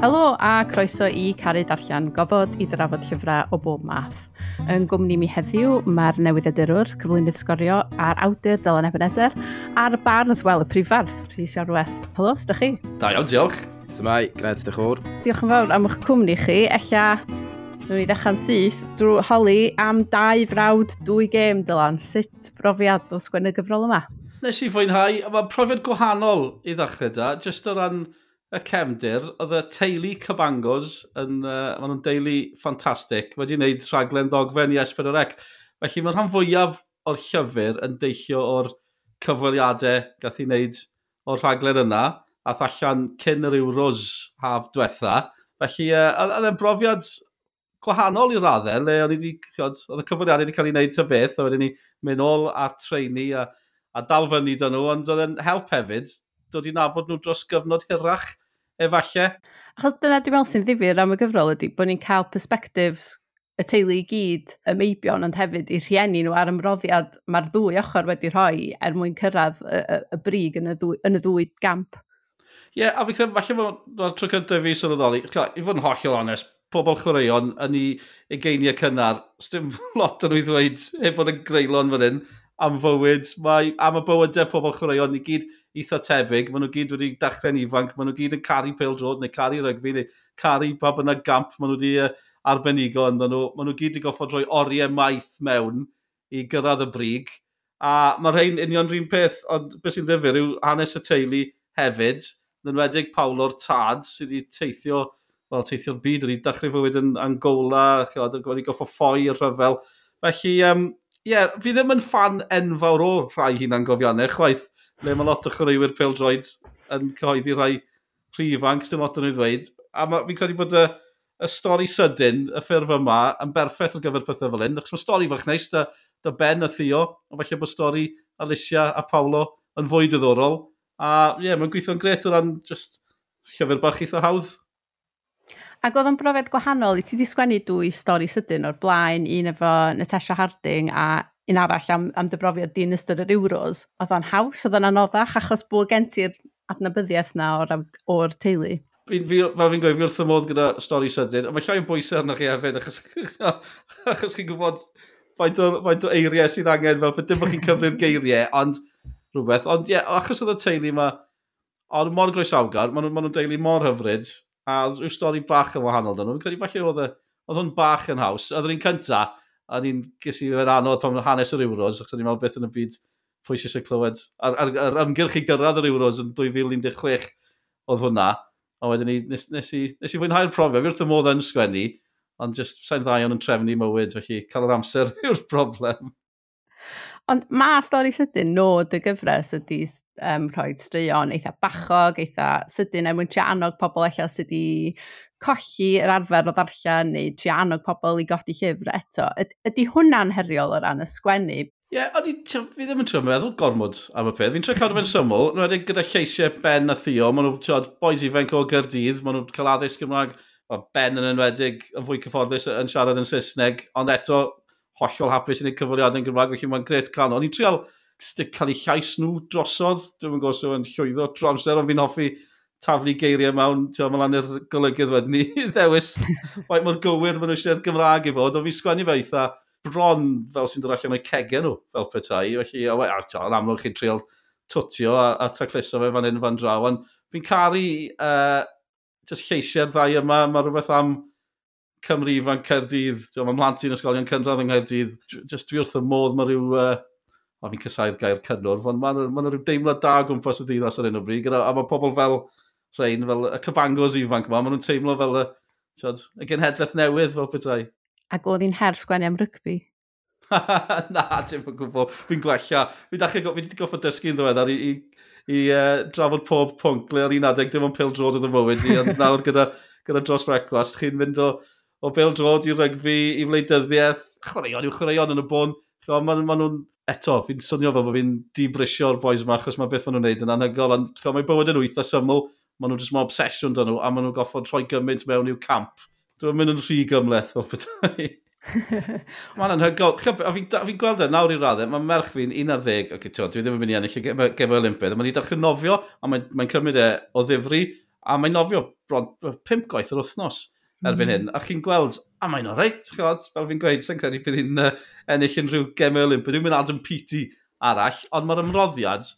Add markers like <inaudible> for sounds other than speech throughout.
Helo a croeso i Caru darllian gofod i drafod llyfrau o bob math. Yn gwmni mi heddiw mae'r newyddiadurwr, cyflwynydd sgorio a'r awdur Dylan Ebenezer a'r barn wrth wel y prifardd, Rhys Iorwes. Helo, sydych chi? Da iawn, diolch. Symai, gred, dych chwr. Diolch yn fawr am eich cwmni chi. Ella, dwi'n ni ddechrau'n syth drwy holi am dau frawd dwy gêm, Dylan. Sut brofiad o sgwennu gyfrol yma? Nes i fwynhau, mae'n profiad gwahanol i ddechrau da, jyst o ran y cefndir, oedd y teulu Cybangos, yn, uh, maen nhw'n deulu ffantastig, wedi wneud rhaglen ddogfen i S4C. Felly mae'r rhan fwyaf o'r llyfr yn deillio o'r cyfweliadau gath i wneud o'r rhaglen yna, a allan cyn yr Euros haf diwetha. Felly, uh, oedd e'n brofiad gwahanol i raddau, le o'n i wedi, oedd y cyfweliadau wedi cael ei wneud ta beth, a wedyn ni mynd ôl a treini a, a dal fyny dyn nhw, ond oedd e'n help hefyd, dod i nabod nhw dros gyfnod hirach efalle. Achos dyna dwi'n meddwl sy'n ddifur am y gyfrol ydy bod ni'n cael perspectives y teulu i gyd y meibion ond hefyd i rhieni nhw ar ymroddiad mae'r ddwy ochr wedi rhoi er mwyn cyrraedd y, y, y brig yn y ddwy, yn y ddwy gamp. Ie, yeah, a fi credu, falle mae'r tro cyntaf fi sylweddoli, i fod yn hollol onest, pobl chwaraeon yn ei egeiniau cynnar, sdim <laughs> lot yn ei ddweud e bod yn greulon fan hyn, am fywyd, mae, am y bywydau pobl chwaraeon, ni gyd eitha tebyg, maen nhw gyd wedi dechrau'n ifanc, maen nhw gyd yn caru pêl drod, neu caru rygbi, neu caru pa byna gamp, maen nhw wedi uh, arbenigo yn nhw, maen nhw gyd wedi goffod rhoi oriau maith mewn i gyrraedd y brig, a mae rhain union rhywun peth, ond beth sy'n ddifur yw hanes y teulu hefyd, yn enwedig Pawl o'r Tad, sydd wedi teithio, wel, teithio'r byd, wedi dechrau fywyd yn Angola, wedi goffo ffoi y rhyfel. Felly, um, Ie, yeah, fi ddim yn fan enfawr o rhai hunan gofiannau, chwaith, le mae lot o chwaraewyr peldroed yn cyhoeddi rhai rhifanc, sy'n lot yn ei ddweud. A fi'n credu bod y, y stori sydyn, y ffurf yma, yn berffaith ar gyfer pethau fel hyn, achos mae stori fach neis, da, da Ben a Theo, ond falle bod stori Alicia a Paolo yn fwy diddorol. A ie, yeah, mae'n gweithio'n gret o ran just llyfr bach eitha hawdd. Ac oedd o'n brofiad gwahanol, i ti di sgwennu dwy stori sydyn o'r blaen, un efo Natasha Harding a un arall am, am dybrofiad brofiad di'n ystod yr Euros. Oedd o'n haws, oedd o'n anoddach, achos bod gen ti'r adnabyddiaeth na o'r, or teulu. Fel fi'n gweud, fi wrth y modd gyda stori sydyn, a mae llai yn bwysau arnoch chi hefyd, achos, <laughs> achos chi'n gwybod faint o, faint o eiriau sydd angen fel, fe dim bod chi'n cyfri'r geiriau, ond rhywbeth. Ond ie, yeah, achos oedd y teulu yma, ond mor groes awgar, maen nhw'n ma deulu mor hyfryd, a rhyw stori bach yn wahanol dyn nhw. Fi'n credu falle oedd, oedd hwn bach yn haws. Oedd yr un cynta, a ni'n gysi fe'n anodd pan hanes yr Euros, achos ni'n meddwl beth yn y byd pwys eisiau clywed. A'r, ar, ar ymgyrch i gyrraedd yr Euros yn 2016 oedd hwnna, a wedyn ni, nes, nes, i, nes i fwynhau'r profiad. Fi wrth y modd yn sgwennu, ond just sa'n ddau o'n trefnu mywyd, felly cael yr amser <laughs> yw'r problem. Ond mae stori sydyn nod y gyfres ydy um, rhoi straeon eitha bachog, eitha sydyn er mwyn tianog pobl eich sydd wedi colli yr arfer o ddarllen neu tianog pobl i godi llyfr eto. Ydy hwnna'n heriol o ran y sgwennu? Ie, yeah, o'n i, fi ddim yn trio meddwl gormod am y peth. Fi'n trio cadw fe'n syml. Nw'n wedi gyda lleisiau Ben a Theo, maen nhw, tiod, boes ifanc o Gyrdydd, maen nhw'n cael addysg Gymraeg, o Ben yn enwedig, yn fwy cyfforddus yn siarad yn Saesneg, ond eto, hollol hapus yn ei cyfwriadau yn Gymraeg, felly mae'n gret can. O'n i'n trial stick cael eu llais nhw drosodd, dwi'n yn gosod yn llwyddo tro amser, ond fi'n hoffi taflu geiriau mewn, ti'n meddwl, i'r golygydd wedyn ni, <laughs> ddewis, faint mor gywir maen nhw eisiau'r Gymraeg i fod, ond fi'n sgwennu fe eitha bron fel sy'n dod allan o'i cegau nhw, fel petai, felly, a, a, a, yn amlwg chi'n trial twtio a, a tacluso fe fan hyn fan draw, ond fi'n caru uh, just lleisiau'r ddau yma, mae rhywbeth am Cymru fan Cerdydd, mae mlant i'n ysgolion cynradd yng Nghaerdydd, just dwi wrth y modd mae rhyw, uh, a fi'n cysau'r gair cynnwr, ond mae yna ma rhyw deimlad da gwmpas y ddinas ar un o bryd, a mae pobl fel rhain, fel y cyfangos ifanc yma, maen nhw'n teimlo fel y, tiod, y genhedlaeth newydd fel bethau. Ac oedd hi'n her sgwennu am rygbi? <laughs> Na, dim yn gwybod. Fi'n gwella. Fi'n dachau fi wedi goffa dysgu'n ddiweddar i, i, i uh, drafod pob pwnc le ar un adeg dim ond pil drod oedd y mywyd i, ond <laughs> nawr gyda, gyda dros brecwast, chi'n mynd o o bel drod i rygbi, i wleidyddiaeth, chwaraeon yw chwaraeon yn y bôn. Maen ma, nhw'n, eto, fi'n swnio fel bod fi'n dibrisio'r boys yma, achos mae beth maen nhw'n neud yn anhygol, ond mae bywyd yn wyth a syml, maen nhw'n just mae obsesiwn dyn nhw, a maen nhw'n goffod troi gymaint mewn i'w camp. Dwi'n mynd yn rhy gymleth o bethau. <laughs> Mae'n anhygol. A fi'n fi gweld e, nawr i raddau, mae merch fi'n 11, okay, tio, dwi ddim yn mynd i ennill y gefau Olympaidd, mae'n i darllen nofio, a mae'n mae cymryd e o ddifri, a mae'n nofio bron 5 gwaith yr wythnos erbyn mm. hyn. A chi'n gweld, a mae'n o reit, chod, fel fi'n gweud, sy'n credu bydd hi'n uh, ennill unrhyw gemau olymp. Dwi'n mynd Adam Peaty arall, ond mae'r ymroddiad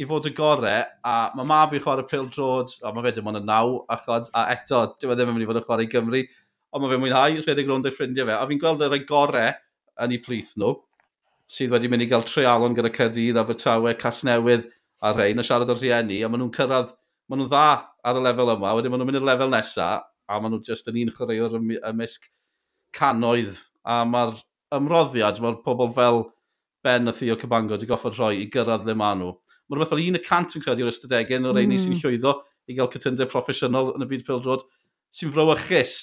i fod y gorau, a mae mab i chwarae pil drod, a mae fe dim ond y naw, a, chod, a eto, dim ond e ddim yn mynd i fod yn chwarae i Gymru, ond mae fe'n mwynhau, rhedeg rownd o'i ffrindiau fe, a fi'n gweld yr gorau yn ei plith nhw, sydd wedi mynd i gael treialon gyda Cydydd, Abertawe, Casnewydd, a rhain, a siarad o'r rhieni, a maen nhw'n cyrraedd, maen nhw'n dda ar y lefel yma, wedyn maen nhw'n mynd i'r lefel nesaf, a maen nhw jyst yn un chwaraewr ymysg canoedd, a mae'r ymroddiad, mae'r pobl fel Ben a Theo Cybango wedi goffod rhoi i gyrraedd le maen nhw. Mae'r fath fel un y cant yn credu'r ystadegau yn o'r mm. sy'n llwyddo i gael cytundeb proffesiynol yn y byd pildrod sy'n frowychus.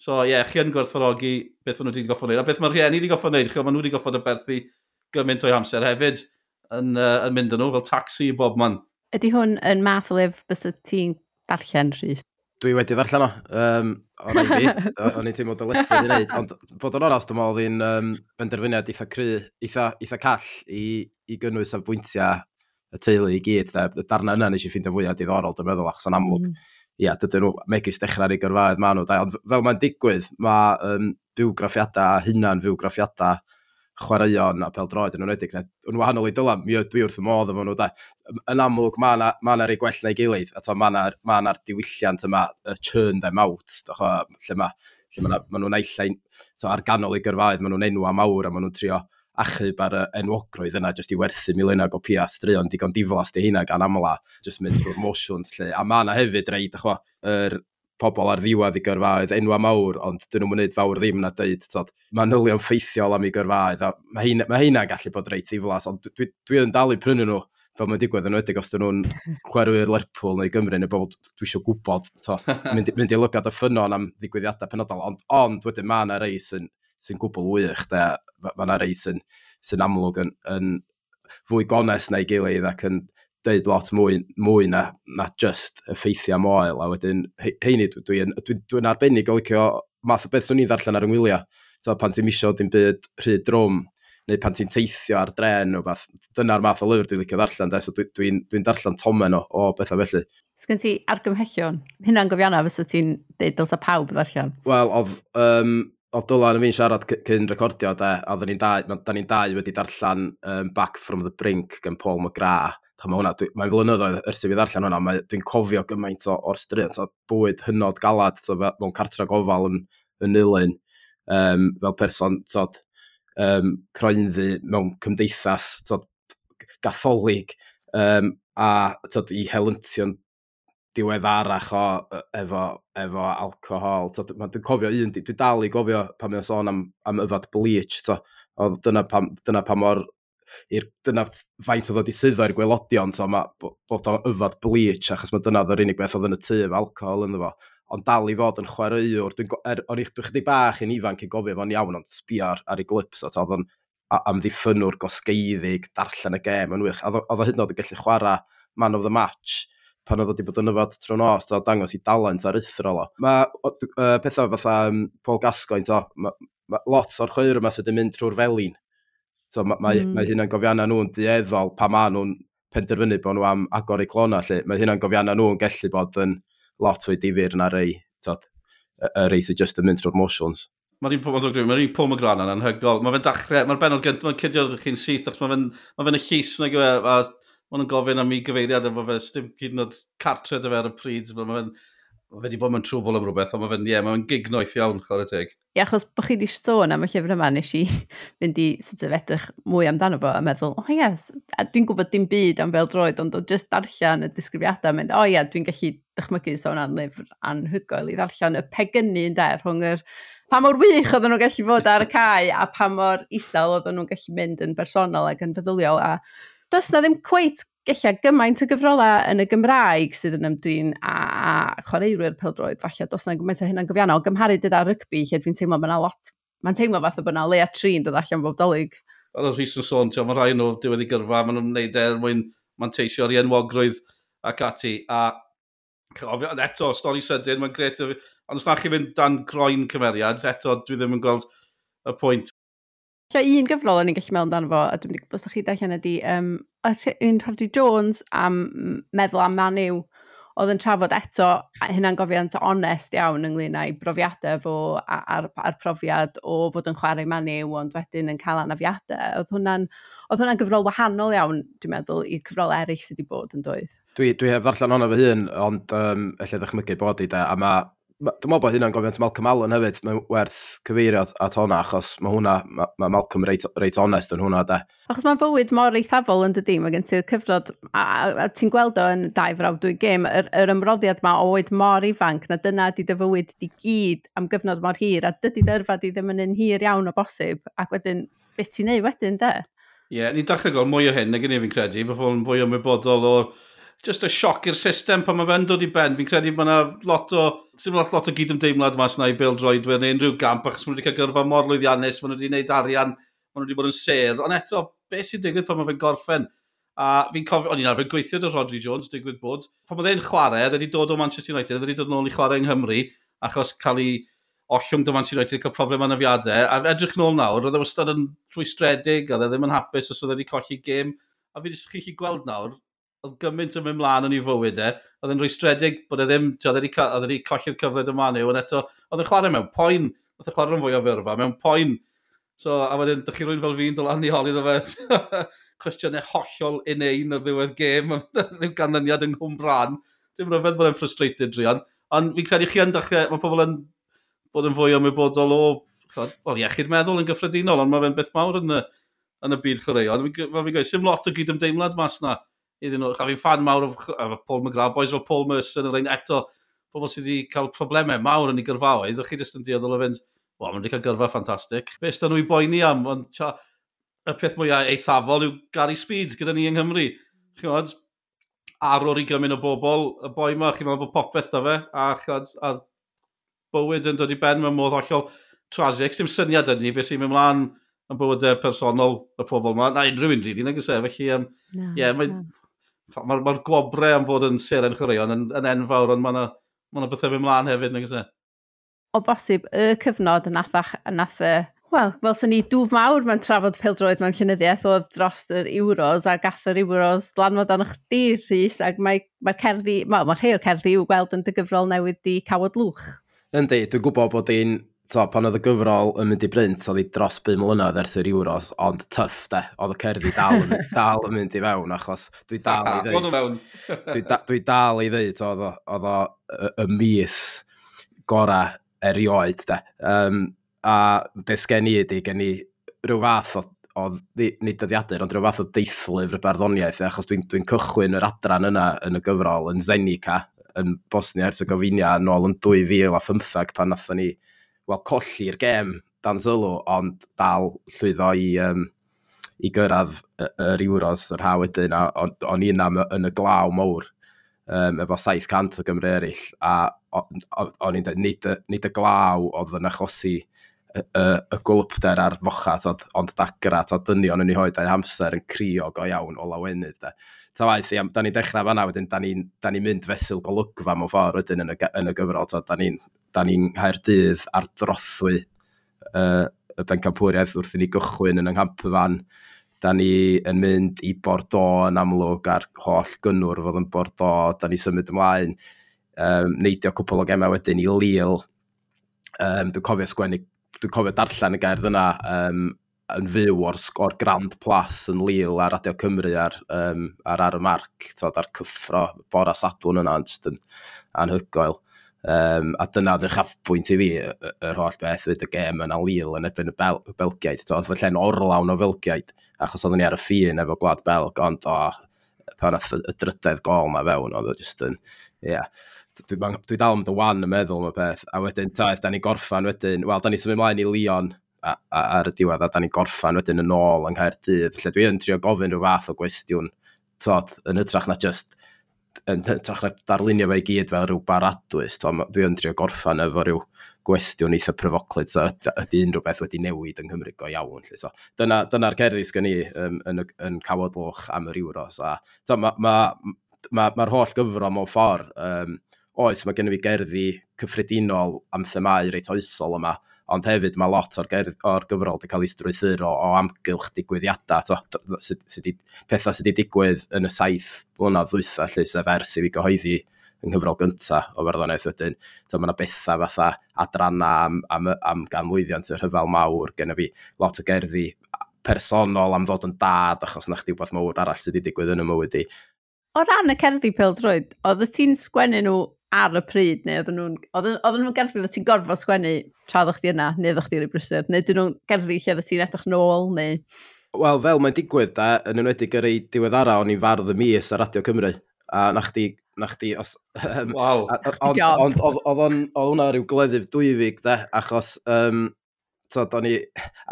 So ie, yeah, chi yn gwerthfawrogi beth maen nhw wedi goffod wneud. A beth mae'r rhieni wedi goffod wneud, chi maen nhw wedi goffod y berthu gymaint o'i amser hefyd yn, uh, yn mynd yn nhw, fel taxi i bob man. Ydy hwn yn math o lyf bys y ti'n darllen, Rhys? dwi wedi ddarllen o. Um, o rai fi, <laughs> o'n i'n teimlo dyletsio i wneud, ond bod o'n oras, dwi'n meddwl oedd um, benderfyniad eitha cry, eitha, eitha call i, i gynnwys a bwyntiau y teulu i gyd. Da. Y darna yna nes i ffeindio fwyaf diddorol, dwi'n meddwl, achos o'n amlwg, mm. ia, dydyn nhw megis dechrau ar ei gyrfaedd maen nhw. Da. Ond fel mae'n digwydd, mae um, bywgraffiadau, hunan fywgraffiadau, chwaraeon a peldroed yn enwedig, yn wahanol i dylan, mi ydw i wrth y modd efo nhw, da. Yn amlwg, mae yna ma rei gwell na'i gilydd, a mae yna'r ma diwylliant yma, y churn them out, docho, lle mae lle ma, ma nhw'n eillain so, ar ganol i gyrfaedd, ma nhw'n enwa mawr a ma nhw'n trio achub ar y enwogrwydd yna jyst i werthu milynau o pia straeon digon diflas di hynna gan amla, jyst mynd trwy'r motions lle. A mae yna hefyd rei, dachwa, yr pobl ar ddiwedd i gyrfaoedd enwa mawr, ond dyn nhw'n mynd fawr ddim na dweud, tod, mae nylion ffeithiol am i gyrfaoedd, a mae hynna'n ma gallu bod reit ddiflas, ond dwi, dwi yn dal i prynu nhw fel mae'n digwydd yn wedig os dyn nhw'n <laughs> chwerwyr Lerpwl neu Gymru neu bobl dwi eisiau gwybod to, mynd, <laughs> mynd i lygad y ffynon am ddigwyddiadau penodol ond, ond wedyn mae yna rei sy'n sy gwbl wych mae yna rei sy'n sy amlwg yn, yn fwy gones na'i gilydd ac yn deud lot mwy, mwy na, na just effeithiau moel, a wedyn heini dwi'n dwi, dwi, dwi, arbennig o licio math o beth swn i'n ddarllen ar yngwylio. So, pan ti'n misio dim byd rhyd drwm, neu pan ti'n teithio ar dren o fath, dyna'r math o lyfr dwi'n licio ddarllen, de, so dwi'n dwi, dwi, darllen tomen o, o bethau felly. Sgyn ti argymhellion? Hynna'n gofianna fysa ti'n deud dylsa pawb ddarllen? Wel, oedd um, oedd Dylan yn fi'n siarad cyn recordio, de, a da ni'n dau, da ni dau wedi darllen um, Back from the Brink gan Paul McGrath, mae hwnna, mae'n flynyddoedd ers i fi ddarllen hwnna, dwi'n cofio gymaint o, o'r stryd, so, bwyd hynod galad, so, mewn cartra gofal yn, yn ilyn, um, fel person, so, um, croenddu mewn cymdeithas, so, gatholig, um, a so, i helyntion diweddarach o, e, efo, efo alcohol. So, dwi'n cofio un, dwi'n dal i gofio pan mae'n sôn am, am yfad bleach. So, oedd dyna pam, dyna pa mor i'r dyna faint oedd o di suddo i'r gwelodion, so mae bod o'n yfad bleach, achos mae dyna oedd yr unig beth oedd yn y tu, alcohol yn fo. Ond dal i fod yn chwaraewr, dwi'n er, o'n i'ch chdi bach yn ifanc i gofio fo'n iawn, ond sbio ar, ei glips, so, oedd o'n amddiffynwr gosgeiddig, darllen y gem yn wych. Oedd o hyd yn oed yn gallu chwarae man of the match pan oedd wedi bod yn yfod trwy'n nos, o dangos i dalent ar uthro o. Mae uh, pethau fatha um, Paul Gascoigne, to, ma, ma, lot o'r chwyr yma sydd yn mynd trwy'r felin, So, mae, hmm. mae, mm. mae hynna'n gofiannau nhw'n dieddol pa ma nhw'n penderfynu bod nhw am agor eu clona. Lle. Mae hynna'n gofiannau nhw'n gallu bod yn lot fwy difyr na rei, tod, y rei sydd just yn mynd trwy'r motions. Mae'r un Paul McGranan, mae'r un Paul McGranan yn anhygol. Mae fe'n dachrau, mae'r benod gynt, mae'n cydio chi'n syth, achos mae fe'n ma fe y llys na gyfer, a maen gofyn am i gyfeiriad, a mae fe stym gyd yn oed cartre dy fe ar y pryd, mae fe'n mae wedi bod mewn trwbl am rhywbeth, ond mae fe'n, ie, yeah, mae'n gignoeth iawn, chwarae teg. Ie, achos bod chi wedi sôn am y llyfr yma, nes i <laughs> fynd i sut edrych mwy amdano fo a meddwl, o oh, yes, dwi'n gwybod dim byd am fel droed, ond o just darllen y disgrifiadau, mynd, o oh, ie, yeah, dwi'n gallu dychmygu sôn am lyfr anhygoel i ddarllen y pegynnu yn der rhwng yr pa mor wych oedden nhw'n gallu fod ar y cae a pa mor isel oedden nhw'n gallu mynd yn bersonol ac yn feddyliol a does na ddim cweit gella gymaint o gyfrolau yn y Gymraeg sydd yn ymdrin a a chwaraewyr peldroed, falle dos na gymaint o hynna'n gyfiannol, gymharu dyda rygbi, lle dwi'n teimlo mae yna lot, mae'n teimlo fath o bod yna lea trin dod allan bob dolyg. Ar y rhys yn sôn, mae rhai nhw diwedd i gyrfa, maen nhw'n gwneud e er mwyn manteisio ar enwogrwydd ac ati. A cofio, eto, stori sydyn, mae'n gret. Ond os na chi fynd dan groen cymeriad, eto, dwi ddim yn gweld y pwynt. Lle un gyfrol o'n i'n gallu meddwl amdano fo, a dwi'n gwybod os ydych chi ddech chi'n ydi, um, un Rhodri Jones am meddwl am man oedd yn trafod eto hynna'n gofiant onest iawn ynglyn â'i brofiadau fo a'r, ar profiad o fod yn chwarae maniw, ond wedyn yn cael anafiadau. Oedd hwnna'n oedd hwnna'n gyfrol wahanol iawn, dwi'n meddwl, i'r cyfrol eraill sydd wedi bod yn dweud. Dwi, dwi heb ddarllen hwnna fy hun, ond um, efallai ddechmygu bod i da, a mae Dwi'n meddwl bod hynna'n gofiant Malcolm Allen hefyd, mae'n werth cyfeirio at, hwnna, achos mae hwnna, mae, ma Malcolm reit, reit onest yn hwnna, da. Achos mae'n bywyd mor eithafol yn dydy, mae gen ti'r cyfrod, a, a ti'n gweld o yn dau frawd dwy gêm, yr, yr ymroddiad mae o oed mor ifanc, na dyna di dy fywyd di gyd am gyfnod mor hir, a dydy dyrfa di ddim yn un hir iawn o bosib, ac wedyn, beth ti'n neud wedyn, de? Ie, yeah, ni'n dachrau gael mwy o hyn, nag i fi'n credu, bod pobl yn fwy ymwybodol o'r just a sioc i'r system pan mae fe'n dod i ben. Fi'n credu mae yna lot o, sy'n lot, lot o gyd-ymdeimlad mas yna i Bill Droid neu unrhyw gamp, achos maen nhw wedi cael gyrfa mor lwyddiannus, maen nhw wedi gwneud arian, maen nhw wedi bod yn ser. Ond eto, beth sy'n digwydd pan mae fe'n gorffen? A fi'n cofio, o'n i'n arfer gweithio dy Rodri Jones, digwydd bod. Pan oedd e'n chwarae, dde wedi dod o Manchester United, dde wedi dod nôl i chwarae yng Nghymru, achos cael ei ollwng dy Manchester United cael problem anafiadau. A edrych nôl nawr, oedd e wastad yn rhwystredig, a dde ddim yn hapus os oedd wedi colli gêm. A fi jyst chi'n gweld nawr, oedd gymaint yn mynd mlaen yn ei fywyd e, oedd yn rwystredig bod e ddim, oedd wedi e colli'r cyfled dy man ond eto, oedd yn chwarae mewn poen, oedd e yn chwarae yn fwy o fyrfa, mewn poen. So, a wedyn, dych chi rwy'n fel fi'n dod lan i holi ddo fe, <laughs> cwestiynau hollol un o'r ddiwedd gêm, <laughs> rhyw ganlyniad yng Nghym Bran. Dim rhyfedd bod e'n frustrated, Rian. Ond fi'n credu chi yn dechrau, mae pobl yn bod yn fwy ymwybodol o wel, iechyd meddwl yn gyffredinol, ond mae fe'n beth mawr yn y, yn y byd chwaraeon. Fe fi'n gweud, sy'n lot o gyd ymdeimlad mas na iddyn nhw. A fi'n fan mawr o Paul McGrath, boys o Paul Merson, yr ein eto, pobl sydd wedi cael problemau mawr yn ei gyrfaoedd, ydych chi jyst yn dioddol o fynd, wel, mae'n wedi cael gyrfa ffantastig. Be ysdyn nhw i boeni am, ond tia, y peth mwyaf eithafol yw Gary Speed gyda ni yng Nghymru. Chi'n gwybod, arwr i gymryd o bobl, y boi yma, chi'n meddwl bod popeth da fe, a chod, a bywyd yn dod i ben, mewn modd hollol tragic. Dim syniad ydy, beth sy'n mynd mlaen yn bywydau personol y pobl yma, na unrhyw un rili, nag ysaf, e? felly, um, no, yeah, mae, no. Mae'r ma gwobre am fod yn seren chwaraeon yn, yn enfawr, ond mae yna ma, ma bethau fy mlaen hefyd, nag ysgrifennu. O bosib, y cyfnod yn nath, nath y Wel, fel sy'n ni dŵf mawr mewn trafod peldroed mewn llynyddiaeth oedd dros yr Euros a gath yr Euros lanfod ano'ch di, Rhys, ac mae'r mae cerddi, mae'r ma rhai o'r cerddi i'w gweld yn dy gyfrol newydd di cawod lwch. Yndi, dwi'n gwybod bod i'n so, pan oedd y gyfrol yn mynd i brynt, oedd hi dros 5 mlynedd ers yr euros, ond tyff, de, oedd y cerddi dal, <laughs> dal yn mynd i fewn, achos dwi dal i <laughs> ddeud. dwi, da, dwi dal i ddeud, oedd o y, y mis gora erioed, de. Um, a beth sgen i ydy, gen i rhyw fath o, o nid dyddiadur, ond rhyw fath o deithlyfr y barddoniaeth, e, achos dwi'n dwi, dwi cychwyn yr adran yna yn y gyfrol yn Zenica, yn Bosnia Herzegovina, nôl yn 2015, pan nathon ni wel, colli'r gêm dan sylw, ond dal llwyddo i, um, i gyrraedd yr Euros yr ha wedyn, a o'n i'n am yn y glaw mawr um, efo 700 o Gymru eraill, a o'n i'n dweud, nid, nid y glaw oedd yn achosi y, y, y gwlwbder a'r focha, tod, ond dagra, tod, dynion yn ei hoed a'i hamser yn crio go iawn o lawenydd. Da ta waith, ia, da ni'n dechrau fanna, wedyn da ni'n ni mynd fesul golygfa mewn ffordd wedyn yn y, yn y gyfrol, ta, da ni'n ni nghaerdydd ar drothwy uh, y bencampwriaeth wrth i ni gychwyn yn yng Nghampfan. Da ni yn mynd i Bordeaux yn amlwg a'r holl gynnwr fod yn Bordeaux, da ni symud ymlaen, um, neidio cwpl o gemau wedyn i Lille. Um, dwi'n cofio sgwennu, dwi'n cofio darllen y gerdd yna um, yn fyw o'r, or Grand Plas yn Lille a Radio Cymru a'r, um, ar, ar y marc, tod, ar cyffro, bora sadwn yna, jyst yn anhygoel. Um, a dyna ddech afbwynt i fi, yr holl beth, fyd y gêm yna Lille yn ebyn y Bel Belgiaid. Tod, oedd lle'n orlawn o Belgiaid, achos oedden ni ar y ffin efo Gwlad Belg, ond o, pan oedd y drydedd gol na fewn, oedd jyst yn, ie. Yeah dwi, dwi dal yn dy wan yn meddwl am y peth, a wedyn taith, da ni gorffan wedyn, wel, da ni symud mlaen i Leon, ar y diwedd a da ni gorffan wedyn yn ôl yng Nghaerdydd. Lle dwi yn trio gofyn rhyw fath o gwestiwn tod, yn ytrach na just yn hytrach na darlunio fe i gyd fel rhyw baradwys. Dwi yn trio gorffan efo rhyw gwestiwn eitha pryfoclyd, so ydy unrhyw beth wedi newid yng Nghymru go iawn. Lle. So, dyna'r dyna cerddi sgan i um, yn, yn, yn cawod am yr Euros. A, so, Mae'r ma, ma, ma, ma holl gyfro mewn ffordd, um, oes, mae gen i fi gerddi cyffredinol am themau reit oesol yma, ond hefyd mae lot o'r, gerdd, or gyfrol wedi cael ei strwythuro o, o amgylch digwyddiadau, to, sy, sy di, pethau sydd wedi digwydd yn y saith blynedd ddwytha, lle sef ers i fi gyhoeddi yng nghyfrol gyntaf o farddoniaeth wedyn. So, mae yna bethau fatha adranna am, am, am ganlwyddiant yr rhyfel mawr, gen fi lot o gerddi personol am fod yn dad achos na chdi wbeth mawr arall sydd wedi digwydd yn y mywyd i. O ran y cerddi pildroed, oedd y ti'n sgwennu nhw ar y pryd, neu oedden nhw'n... Oedden nhw'n gerddi oedd ti'n gorfod sgwennu tra ddech chi yna, neu ddech chi'n ei brysur, neu dyn nhw'n gerddi lle ddech ti'n edrych nôl, neu... Wel, fel mae'n digwydd, da, yn enwedig yr ei diweddara, o'n i'n fardd y mis ar Radio Cymru, a na chdi, na chdi, os... Um, wow. Ond oedd on, on, hwnna rhyw gleddyf dwyfig, da, achos, um, tod, o'n i,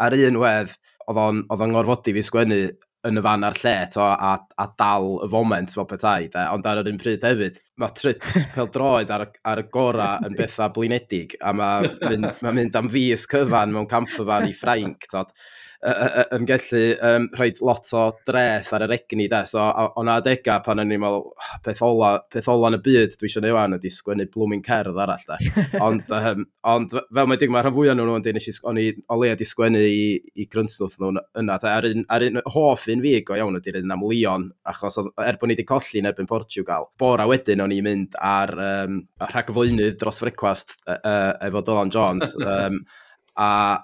ar un wedd, oedd o'n, oedd o'n gorfodi fi sgwennu yn y fan ar lle to, a, a dal y foment fel petai. Da. Ond ar yr un pryd hefyd, mae trips <laughs> peldroed ar, ar y gora yn bethau blinedig a mae mynd, <laughs> ma mynd am fus cyfan mewn camperfan i Ffrainc. Tod yn gallu um, rhoi lot o dreth ar yr egni da. So, o'n adega pan o'n i'n meddwl, oh, peth ola, peth ola yn y byd dwi eisiau neud wan ydi sgwennu blwmyn cerdd arall da. <laughs> ond, um, ond fel mae dig, mae rhan fwyaf nhw'n dweud, o'n i o leia di sgwennu i, i grynswth nhw'n yna. Ta, ar, un, ar un hoff un fi go iawn ydy'r un am Leon, achos er bod ni wedi colli yn erbyn Portugal, bora wedyn o'n i'n mynd ar um, rhagflwynydd dros frecwast uh, uh, efo Dylan Jones. <laughs> Um, a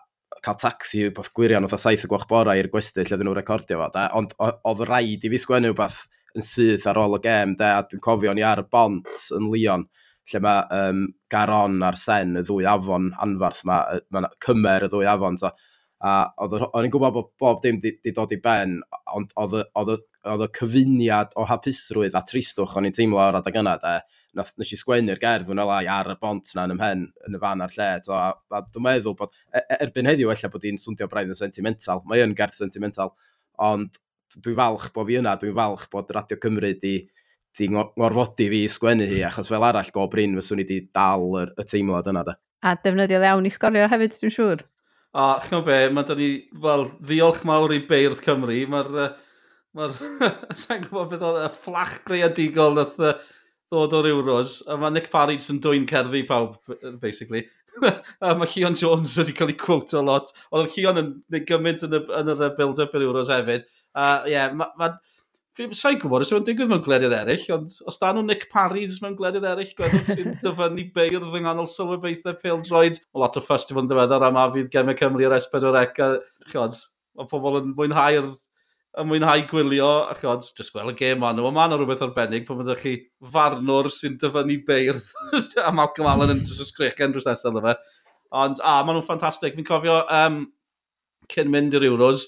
cael taxi yw beth gwirion oedd a saith y gwach bora i'r gwesti lle nhw'n recordio fo. Da. Ond oedd rhaid i fi sgwennu beth yn syth ar ôl y gêm, de, a dwi'n cofio ni ar y bont yn Leon, lle mae um, Garon a'r Sen, y ddwy afon anfarth yma, mae cymer y ddwy afon, so, a o'n i'n gwybod bod bob dim di, di dod i ben, ond oedd y oedd y cyfuniad o hapusrwydd a tristwch o'n i'n teimlo o'r adeg yna, de. Nath, nes i sgwennu'r gerdd fwy'n lai ar y bont na yn ymhen yn y fan ar lle. So, a, a dwi'n meddwl bod, e, e, erbyn heddiw ella bod hi'n swndio braidd yn sentimental, mae yn gerdd sentimental, ond dwi'n falch bod fi yna, dwi'n falch bod Radio Cymru di, di ngorfodi fi i sgwennu hi, achos fel arall go brin fyswn i di dal y, y teimlad yna, de. A defnyddiol iawn i sgorio hefyd, dwi'n siŵr. A, chi'n be, mae dyn ni, wel, ddiolch mawr i Beirdd Cymru. Mae'r uh, Mae'r... <laughs> Sa'n gwybod beth oedd y fflach greadigol nath ddod o'r Euros. A mae Nick Parage yn dwy'n cerddi pawb, basically. <laughs> a mae Leon Jones wedi cael ei quote o lot. Ond oedd Leon yn neud gymaint yn, yn yr build-up i'r Euros hefyd. A ie, yeah, mae... Ma, Sa'n gwybod, os yw'n digwydd mewn gwledydd eraill, ond os da nhw Nick Parries mewn gwledydd eraill, gwedwch sy'n <laughs> dyfynnu beirdd yng nghanol sylwebeithau pildroed. O lot o ffust i yn ddiweddar am a fydd Gemau Cymru ar S4C. Chod, mae pobl yn mwynhau'r yn mwynhau gwylio, a chod, just gweld y gêm man nhw, a mae yna rhywbeth arbennig pan fyddwch chi farnwr sy'n dyfynnu beirdd, <laughs> a Malcolm Allen yn just ysgrichen drws nesaf yna fe. Ond, a, maen nhw'n ffantastig. Fi'n cofio, um, cyn mynd i'r Euros,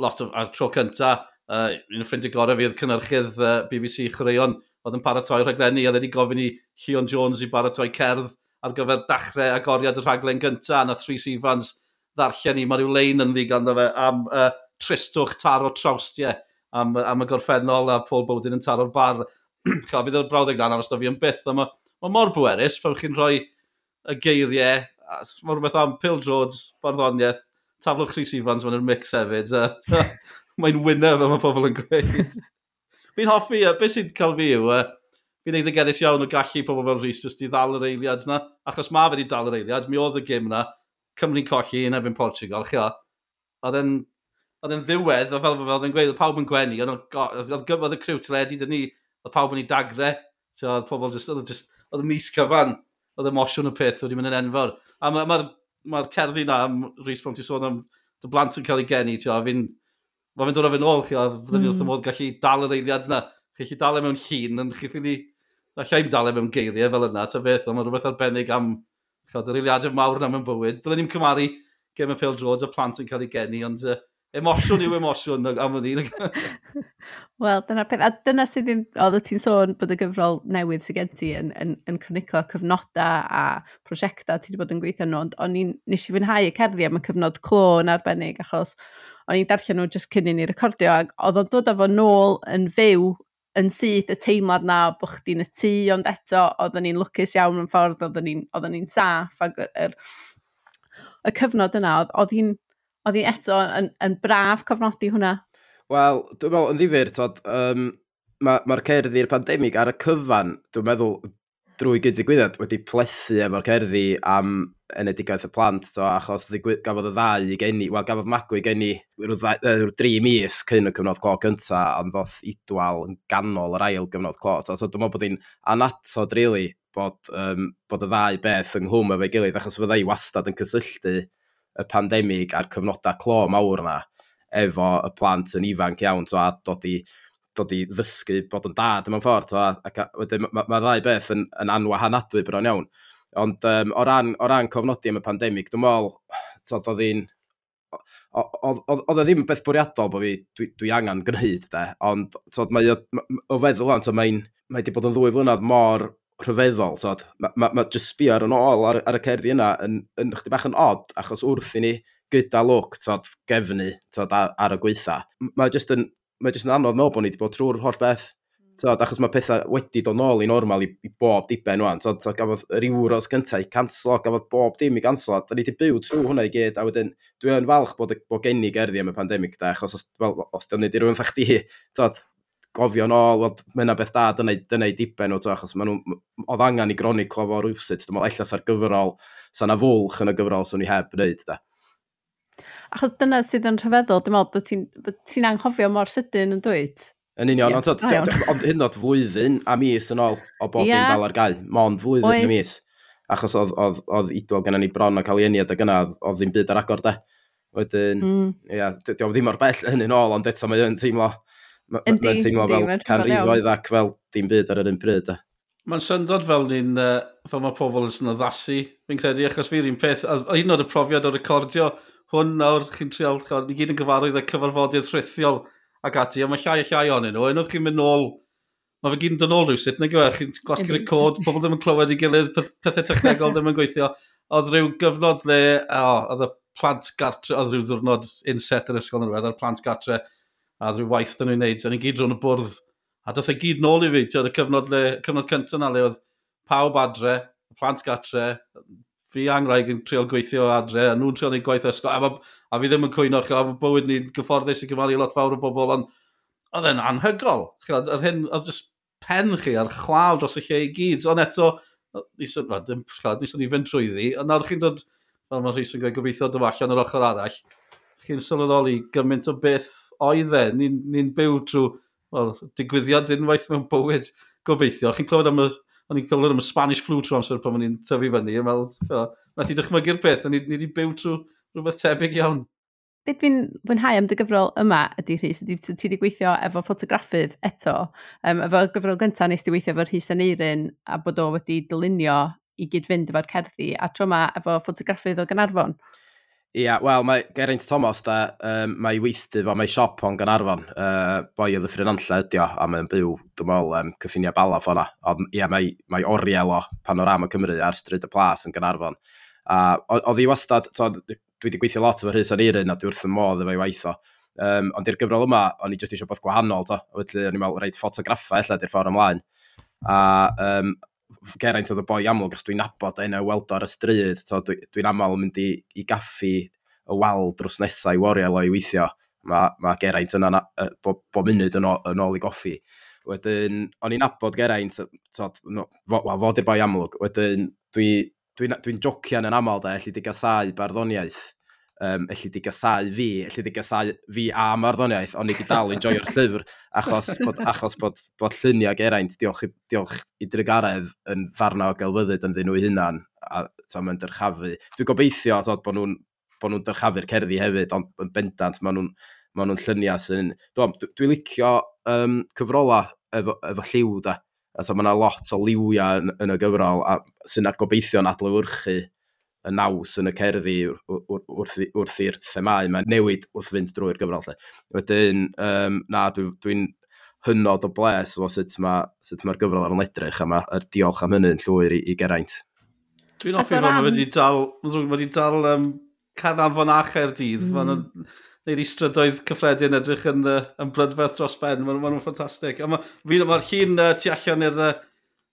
lot o, ar tro cynta, uh, un o ffrindiau gorau fi oedd cynnyrchydd uh, BBC Chwaraeon, oedd yn paratoi rhaglenni, a wedi gofyn i Leon Jones i baratoi cerdd ar gyfer dachrau agoriad y rhaglen gyntaf, a na Three Sivans ddarllen i, mae rhyw lein yn ddigon fe am uh, tristwch taro trawstiau am, am y gorffennol a Paul Bowden yn taro'r bar. <clears throat> Cha, fydd yr brawddeg dan aros da fi yn byth, ond mae ma mor bwerus pan chi'n rhoi y geiriau, mae rhywbeth am Pil Jones, barddoniaeth, taflwch Rhys Ifans fan yn mix hefyd. <laughs> Mae'n winner fel mae pobl yn gweud. <laughs> fi'n hoffi, uh, beth sy'n cael fi yw, uh, fi'n eiddegedus iawn o gallu pobl fel Rhys jyst i ddal yr eiliad yna, achos mae fe wedi dal yr eiliad, mi oedd y gym yna, Cymru'n colli yn efo'n Portugal, chi o. Oedd e'n oedd yn ddiwedd, o fel oedd yn gweud, oedd pawb yn gwenu, oedd gyfodd y criw teledu, dyn ni, oedd pawb yn ei dagre, so, oedd pobl just, oedd, just, oedd mis cyfan, oedd emosiwn y peth wedi mynd yn enfawr. A mae'r ma, ma, ma cerddi na, Rhys Pwm, i sôn am dy blant yn cael ei geni, ti o, fi'n, mae fi'n dod o fe'n ôl, chi o, fydden ni wrth y hmm. modd gallu dal yr eiliad yna, chi chi dal e mewn llun, yn chi ffili, na llai'n dal e mewn geiriau fel yna, ta beth, ond mae rhywbeth arbennig am, chod, yr eiliadau mawr na mewn bywyd. Dylen ni'n cymaru gem y pêl drod, y plant yn cael ei geni, ond uh, Emosiwn yw emosiwn am yn un. <laughs> Wel, dyna peth. A dyna sydd ddim... Oedd ti'n sôn bod y gyfrol newydd sydd gen ti yn, yn, yn chronico cyfnodau a prosiectau ti wedi bod yn gweithio nhw, ond o'n i'n nes i fwynhau y cerddi am y cyfnod clo yn arbennig, achos o'n i'n darllen nhw jyst cyn i ni recordio, ac oedd o'n dod efo nôl yn fyw yn syth y teimlad na bod chdi'n y tŷ, ond eto, oedden ni'n lwcus iawn yn ffordd, oedden ni'n ni saff, ac yr, y cyfnod yna, oedd hi'n oedd hi eto yn, yn braf cofnodi hwnna. Wel, dwi'n meddwl, yn ddifur, tod, um, mae'r ma, ma cerddi'r pandemig ar y cyfan, dwi'n meddwl, drwy gyd-ddigwyddiad wedi plethu efo'r cerddi am enedigaeth y plant, to, achos gafodd y ddau i geni, wel, gafodd Magw i geni rhyw dri mis cyn y cyfnod clo cynta, ond ddoth idwal yn ganol yr ail gyfnod clo. So, so dwi'n meddwl bod hi'n anatod, really, bod, um, bod y ddau beth ynghlwm efo'i gilydd, achos fydda i wastad yn cysylltu y pandemig a'r cyfnodau clo mawr yna efo y plant yn ifanc iawn, twa, dod i, dod i ddysgu bod yn dad mewn ffordd, twa, ac wedyn mae'r ma ddau beth yn, yn anwahanadwy bron iawn. Ond um, o, ran, o ran cofnodi am y pandemig, dwi'n meddwl, oedd hi'n oedd e ddim yn beth bwriadol bod fi, dwi, dwi angen gwneud, de. Ond, tod, mae o, o feddwl, ond, mae'n... mae wedi bod yn ddwy flynedd mor rhyfeddol. Tod. Mae ma, ma just sbio ar yn ôl ar, ar y cerddi yna yn, yn chdi bach yn odd, achos wrth i ni gyda lwc tod, gefnu tod, ar, ar, y gweitha. Mae just yn, mae just yn anodd meddwl bod ni wedi bod trwy'r holl beth. Tod, achos mae pethau wedi dod nôl i normal i, i bob diben rwan. Tod, tod, gafodd yr euros gyntaf i canslo, gafodd bob dim i canslo, Da ni wedi byw trwy hwnna i gyd, a wedyn dwi'n falch bod, bod gen i gerddi am y pandemig da, achos os, fel, os dyna ni wedi rhywun ffach di, tod, gofio nôl, wel, mae yna beth da, dyna, dyna i diben o, to, achos maen nhw, oedd angen i groniclo fo rhywsyd, dwi'n meddwl, allas ar gyfrol, sa na fwlch yn y gyfrol sy'n ni heb wneud, da. Achos dyna sydd yn rhyfeddol, dwi'n meddwl, ti'n ti anghofio mor sydyn yn dweud? Yn union, ond, ond hyn oed flwyddyn a mis yn ôl o bob yeah. dal ar gael, mond flwyddyn a mis. Achos oedd, oedd, oedd idol gen ni bron o cael ei eniad ag yna, oedd ddim byd ar agor, da. Wedyn, mm. ia, yeah, ddim o'r bell hynny'n ôl, ond eto mae yn teimlo, Mae'n ma teimlo fel canrifoedd ac fel dim byd ar yr un pryd. Mae'n syndod fel ni'n, uh, fel mae pobl yn addasu, fi'n credu, achos fi'r un peth, a un o'r profiad o recordio, hwn nawr chi'n trial, ni gyd yn gyfarwydd y cyfarfodydd rhithiol ac ati, a mae llai a llai ohonyn nhw, unwaith chi'n mynd nôl mae fe gyd yn dod nôl rhywsut, neu gyfer, chi'n gwasgu'r record, pobl ddim yn clywed i gilydd, pethau technegol ddim yn gweithio. Oedd rhyw gyfnod le, oh, oedd y plant gartre, oedd rhyw ddwrnod inset yr ysgol yn rhywbeth, oedd y plant gartre a rhyw waith dyn nhw'n neud. A ni gyd rhwng y bwrdd. A doth e gyd nôl i fi, oedd y cyfnod, le, cyfnod cyntaf na le oedd pawb adre, y plant gatre, fi angraig yn triol gweithio adre, a nhw'n triol neud gwaith ysgol, a, ma, a fi ddim yn cwyno, a mae bywyd ni'n gyfforddus i gymaru lot fawr o bobl, ond oedd e'n anhygol. Chod, yr hyn, oedd jyst pen chi ar chwal dros y lle i gyd. Ond eto, nis o'n dim, ni fynd trwyddi, ond nawr chi'n dod, fel mae Rhys yn gweud, gobeithio dim allan yr ochr arall, chi'n sylweddoli gymaint o beth oedd e. Ni'n ni, byw trwy well, digwyddiad unwaith mewn bywyd. Gobeithio, chi'n clywed am y o'n i'n clywed am y Spanish flu trwy amser pan o'n i'n tyfu fyny. Fel, nath i dychmygu'r peth, ni wedi byw trwy rhywbeth tebyg iawn. Beth fi'n fwynhau am dy gyfrol yma ydy Rhys, ydy ti wedi gweithio efo ffotograffydd eto. Um, efo gyfrol gyntaf nes ti weithio efo Rhys Aneirin a bod o wedi dylunio i gyd fynd efo'r cerddi a tro yma efo ffotograffydd o Gynarfon. Ia, yeah, wel, mae Geraint Thomas da, um, mae weithdi fo, mae siop o'n Ganarfon, uh, boi oedd y ffrinanlle ydi o, a mae'n byw, dwi'n meddwl, um, cyffinia balaf o'na. Ond ia, mae, mae oriel o panorama Cymru ar stryd y plas yn Ganarfon. A oedd hi wastad, so, dwi wedi gweithio lot efo Rhys Anirin a dwi wrth y modd efo'i waith o. Um, ond i'r gyfrol yma, o'n i jyst eisiau bod gwahanol, to. Felly, o'n i'n meddwl, reit ffotograffa, ella, di'r ffordd ymlaen. A um, Geraint oedd y boi amlwg, achos dwi'n nabod e yna weld ar y stryd. Dwi'n dwi aml mynd i, i gaffi y wal drws nesau i wario i weithio. Mae ma Geraint yna bob, bo munud yn, ôl, yn ôl i goffi. Wedyn, o'n i'n nabod Geraint, tod, no, fo, fod i'r boi amlwg. Wedyn, dwi'n dwi, dwi, dwi, jocian yn aml da, allu di gasau barddoniaeth um, elli di gasau fi, elli di gasau fi a marddoniaeth, ond i di dal enjoy'r <laughs> llyfr, achos bod, achos bod, bod lluniau geraint, diolch, diolch i drygaredd yn ddarna o gelfyddyd yn ddyn nhw hunan, a mae'n dyrchafu. Dwi'n gobeithio tod, bod nhw'n bod nhw'n dyrchafu'r cerddi hefyd, ond yn bendant, maen nhw'n ma nhw lluniau sy'n... Dwi'n dwi, licio um, cyfrola efo, efo lliw da. A to, mae yna lot o liwiau yn, yn y gyfrol a sy'n gobeithio'n adlewyrchu y naws yn y cerddi wrth, i'r themau mae'n newid wrth fynd drwy'r gyfrol. Lle. Wedyn, um, na, dwi'n dwi, hynod o bles o sut mae'r ma gyfrol ar yn edrych a mae'r diolch am hynny yn llwyr i, i Geraint. Dwi'n offi fod mae wedi dal, mae wedi dal um, cananfon a Caerdydd. Mm. Hmm. Neu'r istrydoedd cyffredin edrych yn, uh, yn brydferth dros ben. Mae'n ma, ffantastig. Mae'r ma, ma llun uh, tu allan i'r uh,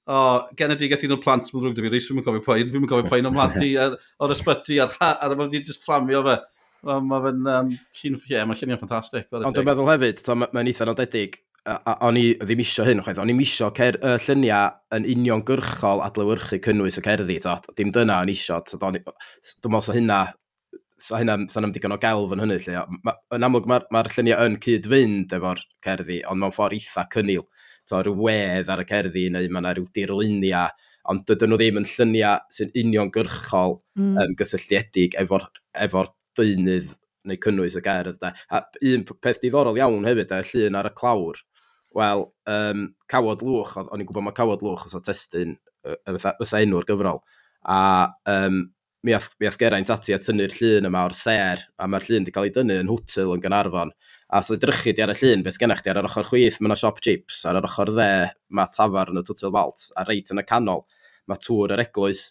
o, genedigaeth un o'r plant mae'n rhwgdyn fi, reis fi'n cofio poen, fi'n cofio poen o mlad i o'r ysbyty, a'r ha, a'r mae'n just fflamio fe. Mae fe'n um, llun, ie, mae lluniau'n ffantastig. Ond dwi'n meddwl hefyd, mae'n eitha nodedig, o'n i ddim isio hyn, chwaith, o'n i isio cer, y lluniau yn union gyrchol adlewyrchu cynnwys y cerddi, to, dim dyna o'n isio, dwi'n meddwl sa hynna, sa hynna, sa'n am digon o gelf yn hynny, lle, yn amlwg mae'r ma lluniau yn cyd-fynd efo'r cerddi, ond mewn ffordd eitha cynnil to, rhyw wedd ar y cerddi neu mae yna rhyw dirluniau, ond dydyn nhw ddim yn lluniau sy'n uniongyrchol mm. um, gysylltiedig efo'r efo deunydd neu cynnwys y gerdd. Da. A un peth diddorol iawn hefyd, y llun ar y clawr, wel, um, cawod lwch, o'n i'n gwybod mae cawod lwch os o testyn, fysa enw'r gyfrol, a um, mi ath, mi ath Geraint ati a tynnu'r llun yma o'r ser, a mae'r llun wedi cael ei dynnu yn hwtyl yn Gynarfon, A os edrychu di ar y llun, beth gennych di ar yr ochr chwyth, mae yna siop chips, ar yr ochr dde, mae tafar yn y Twtl Walt, a reit yn y canol, mae tŵr yr eglwys.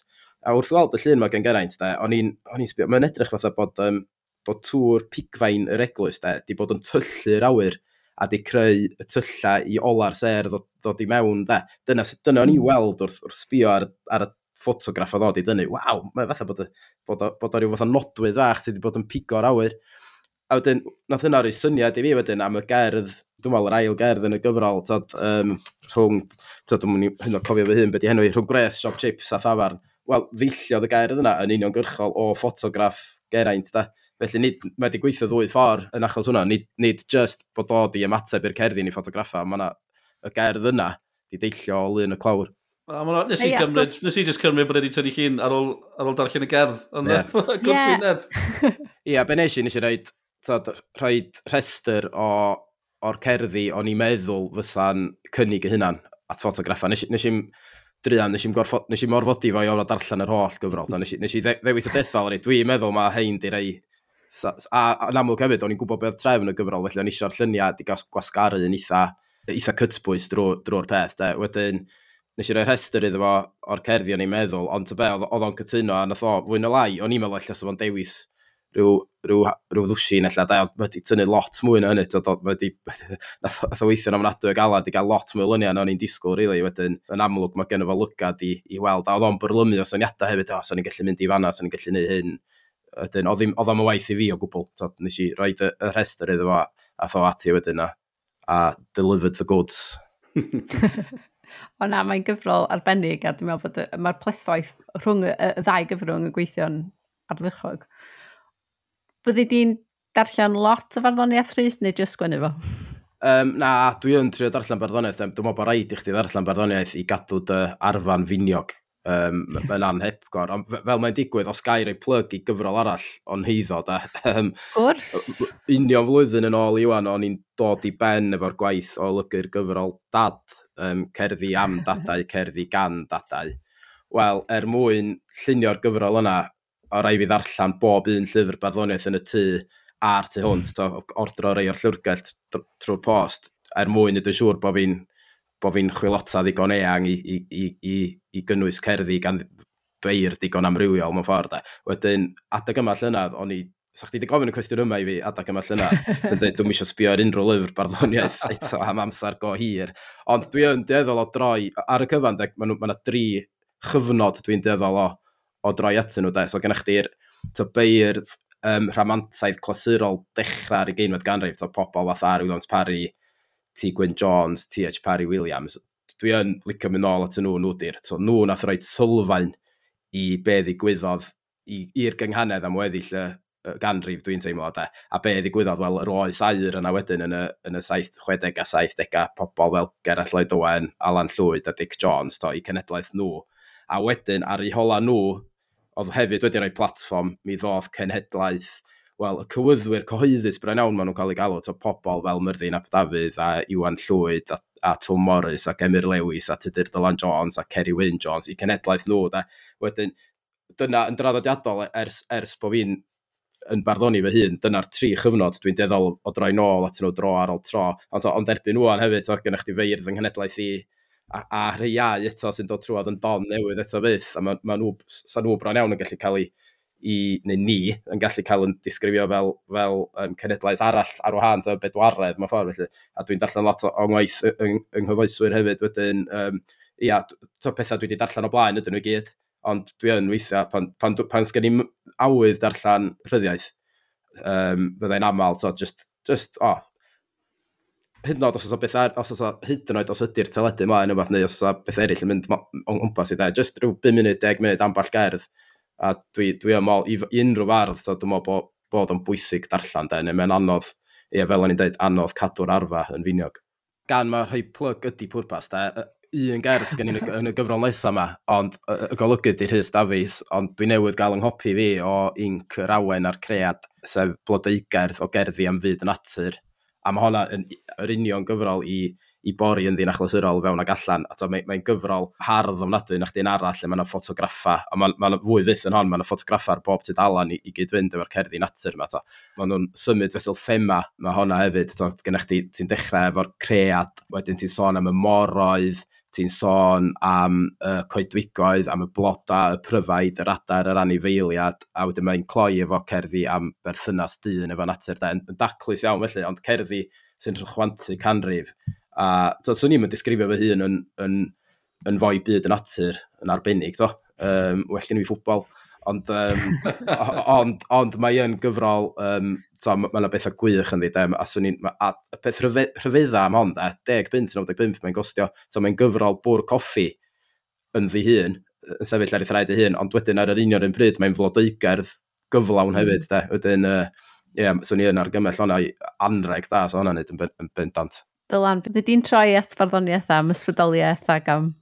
A wrth weld y llun mae gen Geraint, de, o'n i'n sbio, mae'n edrych fatha bod, um, bod tŵr pigfain yr eglwys, de, di bod yn tyllu'r awyr, a di creu y tylla i ola'r ser ddod, ddod i mewn, de. Dyna, dyna o'n i hmm. weld wrth, wrth sbio ar, ar y ffotograff o ddod i dynnu, waw, mae fatha bod, bod, bod o ryw fath o nodwydd fach sydd wedi bod yn pigo'r awyr. A wedyn, nath yna roi syniad i fi wedyn am y gerdd, dwi'n meddwl yr ail gerdd yn y gyfrol, tod, um, rhwng, tod, dwi'n hyn o cofio fy hun, beth i henwi, rhwng Gres, shop Chips a Thafarn. Wel, ddilliodd y gerdd yna yn uniongyrchol o ffotograff Geraint, da. Felly, nid, mae wedi gweithio ddwy ffordd yn achos hwnna, nid, nid just bod dod i ymateb i'r cerddi ni ffotograffa, mae yna y gerdd yna di deillio o lun y clawr. A ma, nes i gymryd, nes i just cymryd bod wedi tynnu llun ar ôl, ar ôl darllen y gerdd. Ond yeah. gwrthwyneb. Ie, <laughs> yeah, be nes i, nes i reid tod, rhoi rhestr o, o'r cerddi o'n i'n meddwl fysa'n cynnig y hynna'n at ffotograffa. Nes, nes i'n drian, nes i'n nes i'n morfodi fo i o'r darllen yr holl gyfrol. So, nes, nes i ddewis y dethol, dwi'n meddwl mae hein di rei... A, a, a'n amlwg hefyd, o'n i'n gwybod beth trefn y gyfrol, felly o'n isio'r lluniau di gwasgaru yn eitha, eitha cytbwys drwy'r drw peth. De. Wedyn, nes i roi rhestr iddo fo o'r cerddi o'n i'n meddwl, ond be, oedd o'n cytuno, a nath o, fwy na lai, o'n i'n meddwl allai sef o'n dewis rhyw, rhyw, rhyw ddwsin allan, da, mae wedi tynnu lot mwy na hynny, mae wedi, <laughs> nath o weithio'n ofnadwy o galad i gael lot mwy o lyniau na o'n i'n disgwyl, really, wedyn, yn amlwg mae gen fo lygad i, i weld, a oedd o'n byrlymu o syniadau hefyd, o, sa'n ni'n gallu mynd i fanna, sa'n ni'n gallu neud hyn, wedyn, oedd o'n waith i fi o gwbl, so, nes i roi y, y rhestr iddo fo, a tho ati wedyn, a, a delivered the goods. <laughs> O na, mae'n gyfrol arbennig a dwi'n meddwl bod mae'r plethoedd rhwng y, y ddau gyfrwng y gweithio'n ardderchog. Byddi di'n darllen lot o farddoniaeth Rhys neu jyst sgwennu fo? Um, na, dwi yn trio darllen barddoniaeth. Dwi'n meddwl bod rhaid i chdi darllen barddoniaeth i gadw dy arfan finiog. Um, mae'n anhepgor. Ond fel mae'n digwydd, os gair ei plug i gyfrol arall o'n heiddo. Da. <laughs> Um, Gwrs. Union flwyddyn yn ôl iwan, o'n i'n dod i ben efo'r gwaith o lygu'r gyfrol dad. Um, cerddi am dadau, cerddi gan dadau. Wel, er mwyn llunio'r gyfrol yna, o rai fi ddarllen bob un llyfr barddoniaeth yn y tŷ a'r tu hwnt, to, ordro rei o'r llwrgell trwy'r post, er mwyn ydw i'n siŵr bod fi'n bod fi'n chwilota ddigon eang i, i, i, i, i gynnwys cerddi gan beir digon amrywiol mewn ffordd. Wedyn, adeg yma llynydd, o'n i So chdi wedi gofyn y cwestiwn yma i fi adeg yma llyna. <laughs> Dwi'n dweud, dwi'n eisiau sbio ar unrhyw lyfr barddoniaeth <laughs> eto am amser go hir. Ond dwi yn deddol o droi, ar y cyfan, mae yna dri chyfnod dwi'n deddol o o droi atyn nhw, de. So gennych chi'r beirdd um, rhamantaidd clasurol dechrau ar y geinfod ganrif, so pobl fath ar Williams Parry, T. Gwyn Jones, T. H. Parry Williams, dwi yn licio mynd nôl at nhw nhw di'r. So nhw nath roed sylfaen i be ddigwyddodd i'r gynghanedd am weddill y, y ganrif dwi'n teimlo de. A be ddigwyddodd wel, yr oes air yna wedyn yn y, yn y 60 a 70 pobl fel Gerall Lloyd Owen, Alan Llwyd a Dick Jones to, i cenedlaeth nhw A wedyn, ar eu hola nhw, oedd hefyd wedi rhoi platform, mi ddodd cenhedlaeth, wel, y cywyddwyr cyhoeddus brain iawn maen nhw'n cael ei galw, to pobl fel Myrddin Ap Dafydd a Iwan Llwyd a, a Tom Morris a Emyr Lewis a Tudur Dylan Jones a Kerry Wyn Jones i cenedlaeth nhw, da. Wedyn, dyna yn draddodiadol ers, ers bod fi'n yn barddoni fy hun, dyna'r tri chyfnod dwi'n deddol o droi nôl at nhw dro ar ôl tro. Ond, ond erbyn nhw'n hefyd, o, gennych chi feirdd yng Nghenedlaeth i a, a rheiau eto sy'n dod trwad yn don newydd eto fydd, a maen ma nhw, sa nhw bron iawn yn gallu cael ei, i, neu ni, yn gallu cael yn disgrifio fel, fel um, cenedlaeth arall ar wahân, so bedwaredd, mae ffordd felly. A dwi'n darllen lot o o ngwaith yng, yng nghyfoeswyr hefyd wedyn, um, ia, to pethau dwi wedi darllen o blaen ydyn nhw gyd, ond dwi yn weithio, pan, pan, pan sgen i awydd darllen rhyddiaeth, um, byddai'n aml, so just, just, oh, hyd yn oed os oes o beth ar, os oes o hyd yn oed os ydy'r teledu mlaen yma, neu os oes o beth eraill yn mynd o'n gwmpas i dde, just rhyw 5 munud, 10 munud amball gerdd, a dwi, dwi yn mol, i, i unrhyw fardd, so dwi'n mol bod, bod o'n bwysig darllen, de, neu mae'n anodd, ie, fel o'n i'n dweud, anodd cadw'r arfa yn finiog. Gan mae rhoi plug ydy pwrpas, de, un gerdd gen i yn y gyfrol nesaf yma, ond y golygu di'r Rhys Davies, ond dwi newydd gael yng nghopi fi o Inc yr Awen a'r Cread, sef blodeigerdd o gerddi am fyd natur, A mae hwnna yn yr union gyfrol i, i bori yn ddyn achlysurol fewn ag allan. A mae'n mae gyfrol hardd ofnadwy na chdi'n arall lle mae yna ffotograffa. A mae yna fwy fydd yn hon, mae yna ffotograffa ar bob tudalan i, i gyd-fynd efo'r cerddi natur yma. Mae nhw'n symud fesul thema mae hwnna hefyd. Gennych chi, ti'n dechrau efo'r cread, wedyn ti'n sôn am y moroedd, ti'n sôn am y uh, coedwigoedd, am y bloda, y pryfaid, yr adar, yr anifeiliad, a wedyn mae'n cloi efo cerddi am berthynas dyn efo natur. Da. Yn daclus iawn felly, ond cerddi sy'n rhychwantu canrif. A so, swn i'n disgrifio fy hun yn, yn, yn fwy byd y natur yn arbennig, do. Um, well gen i fi ffwbol. Ond, um, ond, ond mae yn gyfrol um, so, mae yna ma bethau gwych yn ddi, a, swn i'n, a y peth rhyfedda am hon, 10 bint, 95 mae'n gostio, so mae'n gyfrol bwr coffi yn ddi hun, yn sefyll ar ei thraed ei hun, ond wedyn ar yr union un bryd, mae'n flodeigardd gyflawn hmm. hefyd, de. wedyn, uh, yeah, swn i yn argymell hwnna i anreg da, so hwnna'n neud yn, yn bendant. Dylan, bydd ydy'n troi at farddoniaeth am ysbrydoliaeth ac am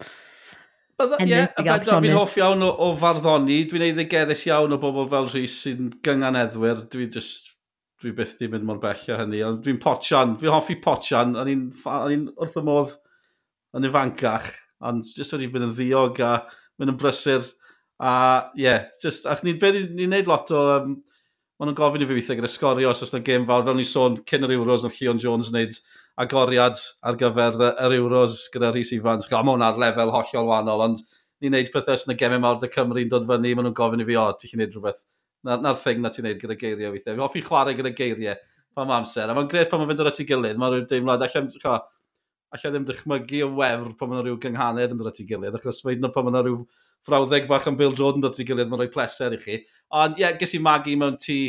ie, yeah, a fi'n hoff iawn o, o farddoni, dwi'n ei ddigeddus iawn o bobl fel rhys sy'n gynganeddwyr, dwi'n just dwi byth di mynd mor bell a hynny, ond dwi'n potsian, dwi'n hoffi potsian, o'n i'n wrth y modd yn ifancach, ond jyst i'n mynd yn ddiog a mynd yn brysur, a ie, yeah, just, ac ni'n ni, ni neud lot o, um, maen nhw'n gofyn i fi weithiau gyda sgorio os oes yna gêm fawr, fel ni'n sôn cyn yr Euros, oedd Leon Jones wneud agoriad ar gyfer yr Euros gyda Rhys Ifans, a mae hwnna'r lefel hollol wahanol, ond ni'n neud pethau sy'n y gemau mawr dy Cymru'n dod fyny, maen nhw'n gofyn i fi, o, ti'n neud rhywbeth na'r na thing na ti'n neud gyda geiriau weithiau. Fi'n hoffi chwarae gyda geiriau pan mae amser, a mae'n gred pan mae'n fynd o'r at ei gilydd, mae'n deimlad allan, allan ddim dychmygu y wefr pan mae'n rhyw gynghanedd yn dod at ei gilydd, achos mae hynny pan mae'n rhyw frawddeg bach am Bill Jordan dod at ei gilydd, mae'n rhoi pleser i chi. Ond ie, yeah, ges i magu mewn tŷ,